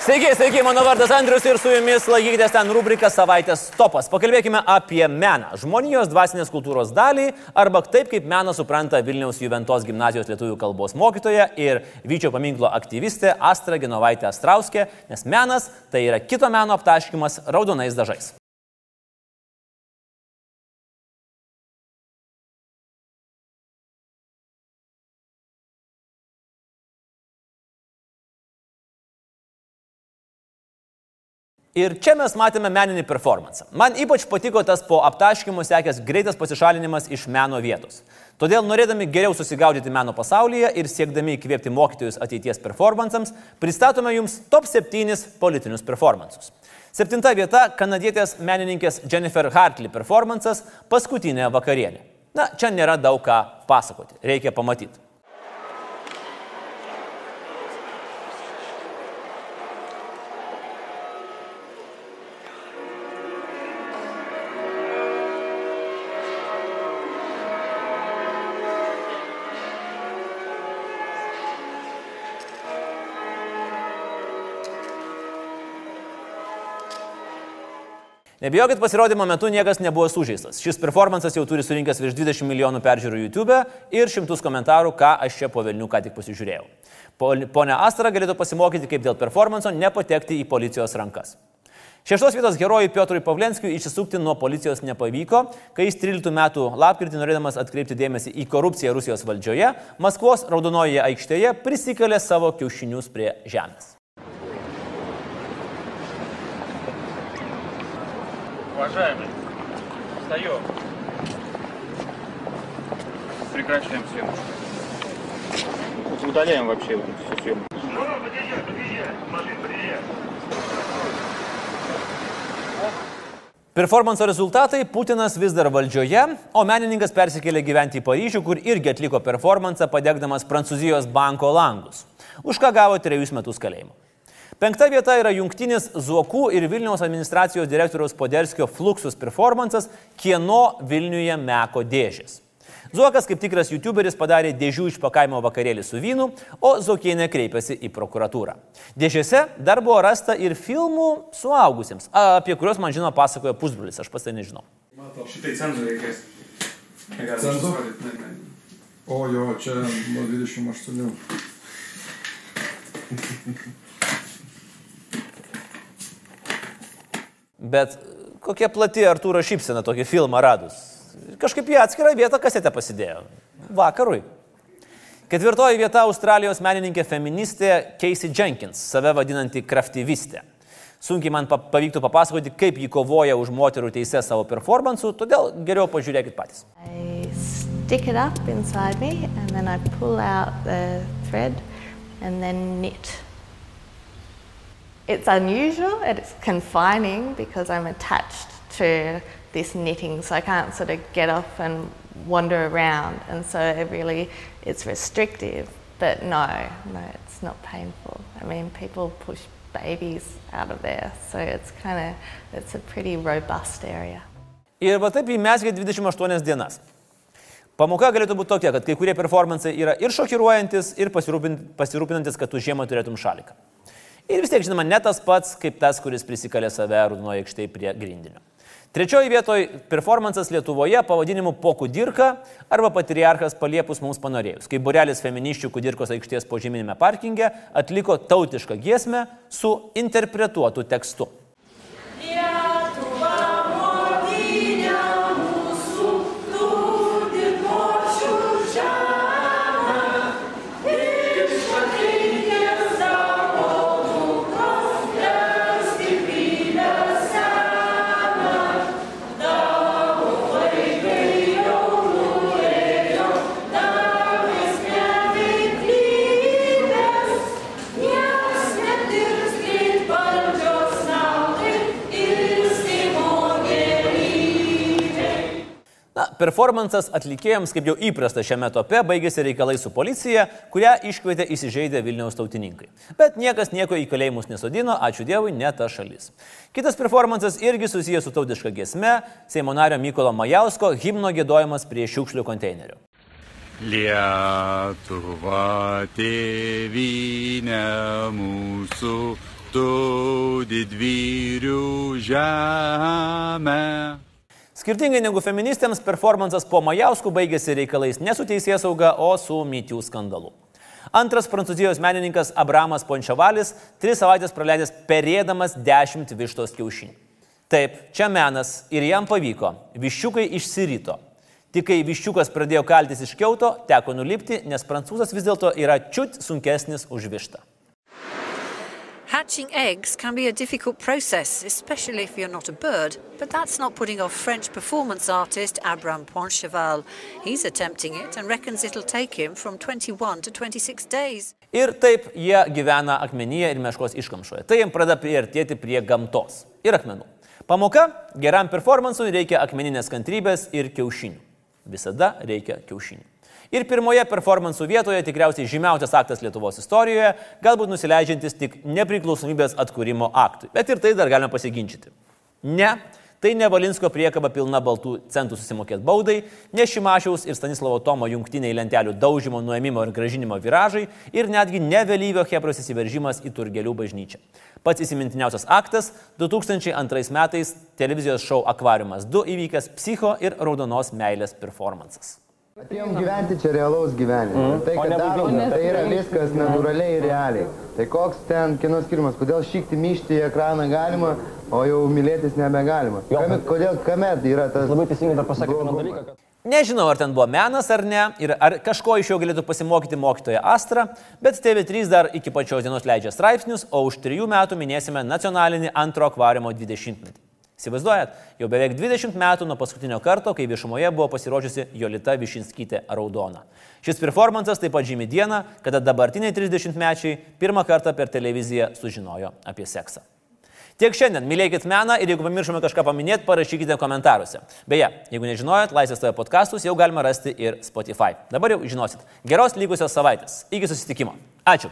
Sveiki, sveiki, mano vardas Andrius ir su jumis laikykitės ten rubriką savaitės topas. Pakalbėkime apie meną, žmonijos dvasinės kultūros dalį arba taip, kaip meną supranta Vilniaus Juventos gimnazijos lietuvių kalbos mokytoja ir Vyčio paminklo aktyvistė Astra Genovaitė Astrauskė, nes menas tai yra kito meno aptaškimas raudonais dažais. Ir čia mes matėme meninį performance. Man ypač patiko tas po aptaškimų sekęs greitas pasišalinimas iš meno vietos. Todėl norėdami geriau susigaudyti meno pasaulyje ir siekdami įkvėpti mokytojus ateities performansams, pristatome jums top 7 politinius performansus. Septinta vieta - kanadietės menininkės Jennifer Hartley performances - paskutinė vakarienė. Na, čia nėra daug ką pasakoti, reikia pamatyti. Nebijokit, pasirodymo metu niekas nebuvo sužeistas. Šis performances jau turi surinkęs virš 20 milijonų peržiūrų YouTube ir šimtus komentarų, ką aš čia po Vilnių ką tik pasižiūrėjau. Pone Astra galėtų pasimokyti, kaip dėl performanso nepatekti į policijos rankas. Šeštos vietos herojui Piotrui Pavlenskijui išsisukti nuo policijos nepavyko, kai jis 13 metų lapkritį norėdamas atkreipti dėmesį į korupciją Rusijos valdžioje, Maskvos raudonojoje aikštėje prisikalė savo kiaušinius prie žemės. Уважаемый, встаем. Прекращаем съемку. Вот удаляем вообще вот эту всю съемку. Ну, подъезжай, подъезжай, машин, подъезжай. Performanso rezultatai - Putinas vis dar valdžioje, o menininkas persikėlė gyventi į Paryžių, kur irgi atliko performansą padegdamas Prancūzijos banko langus, už ką gavo trejus metus kalėjimo. Penkta vieta yra jungtinis Zuokų ir Vilniaus administracijos direktoriaus Poderskio Fluxus performances Kieno Vilniuje meko dėžės. Zuokas kaip tikras YouTuberis padarė dėžių išpakavimo vakarėlį su vynu, o Zokienė kreipėsi į prokuratūrą. Dėžėse dar buvo rasta ir filmų suaugusiems, apie kuriuos man žino pasakojo pusbrolis, aš pats tai nežinau. Matau, šitai cenzų reikės. Ne. O jo, čia nuo 28. Bet kokia plati Artūro šypsena tokį filmą radus. Kažkaip į atskirą vietą kasetę pasidėjo. Vakarui. Ketvirtoji vieta Australijos menininkė feministė Casey Jenkins, save vadinanti kraftyvistė. Sunkiai man pa- pavyktų papasakoti, kaip ji kovoja už moterų teises savo performansu, todėl geriau pažiūrėkit patys. Me thread and then knit. It's unusual and it's confining because I'm attached to this knitting, so I can't sort of get off and wander around, and so it really it's restrictive. But no, no, it's not painful. I mean, people push babies out of there, so it's kind of it's a pretty robust area. Ir va taip įmesgė 28 dienas. Pamoka galėtų būti tokia, kad kai kurie performansai yra ir šokiruojantis, ir pasirūpin- pasirūpinantis, kad tu žiemą turėtum šaliką. Ir vis tiek, žinoma, ne tas pats, kaip tas, kuris prisikalė save rūdinoje aikštėje prie grindinio. Trečioji vietoje performances Lietuvoje pavadinimu Po kudirka arba Patriarchas paliepus mums panorėjus, kai burelis feminiščių kudirkos aikštės požeminėme parkinge atliko tautišką giesmę su interpretuotu tekstu. Performances atlikėjams, kaip jau įprasta šiame tope, baigėsi reikalai su policija, kurią iškvietė įsižeidę Vilniaus tautininkai. Bet niekas nieko į kalėjimus nesodino, ačiū Dievui, ne ta šalis. Kitas performances irgi susijęs su tautiška giesme - Seimo nario Mykolo Majausko himno gėdojimas prie šiukšlių konteinerių. Lietuva tėvynė mūsų, tu didvyrių žemę. Skirtingai negu feministėms, performances po Majauskų baigėsi reikalais ne su teisės sauga, o su mytių skandalu. Antras prancūzijos menininkas Abramas Pončiavalis tris savaitės praleidęs perėdamas dešimt vištos kiaušinių. Taip, čia menas ir jam pavyko. Viščiukai išsirito. Tik kai viščiukas pradėjo kaltis iš kiauto, teko nulipti, nes prancūzas vis dėlto yra čiut sunkesnis už vištą. Hatching eggs can be a difficult process, especially if you're not a bird, but that's not putting off French performance artist Abram Poincheval. He's attempting it and reckons it'll take him from 21 to 26 days. Ir taip jie gyvena akmenyje ir meškos iškamšoje. Tai jiems pradeda priartėti prie gamtos ir akmenų. Pamoka - geram performansui reikia akmeninės kantrybės ir kiaušinių. Visada reikia kiaušinių. Ir pirmoje performansų vietoje tikriausiai žymiausias aktas Lietuvos istorijoje, galbūt nusileidžiantis tik nepriklausomybės atkūrimo aktui. Bet ir tai dar galime pasiginčyti. Ne, tai ne Valinsko priekaba pilna baltų centų susimokėti baudai, ne Šimašiaus ir Stanislavo Tomo jungtiniai lentelių daužimo, nuėmimo ir gražinimo viražai ir netgi ne vėlyvio Hebros įsiveržimas į Turgelių bažnyčią. Pats įsimintiniausias aktas - 2002 metais televizijos šou Akvariumas 2 įvykęs psicho ir raudonos meilės performances. Atėjom gyventi čia realaus gyvenimo. Mm. Tai, ką darom, tai yra viskas natūraliai ir realiai. Tai koks ten kino skirimas, kodėl šykti myšti į ekraną galima, o jau mylėtis nebegalima. Kame, kodėl, kame yra tas... Labai teisingai dar pasakė vieną dalyką, kad... Nežinau, ar ten buvo menas ar ne, ir ar kažko iš jo galėtų pasimokyti mokytoja Astra, bet TV3 dar iki pačios dienos leidžia straipsnius, o už trijų metų minėsime nacionalinį antro akvariumo 20-metį. Įsivaizduojat, jau beveik 20 metų nuo paskutinio karto, kai viešumoje buvo pasirodžiusi Jolita Višinskytė Raudona. Šis performances taip pat žymi dieną, kada dabartiniai 30-mečiai pirmą kartą per televiziją sužinojo apie seksą. Tiek šiandien, mylėkit meną ir jeigu pamiršome kažką paminėti, parašykite komentaruose. Beje, jeigu nežinojot, Laisvės TV podcastus jau galima rasti ir Spotify. Dabar jau žinosit. Geros lygusios savaitės. Iki susitikimo. Ačiū.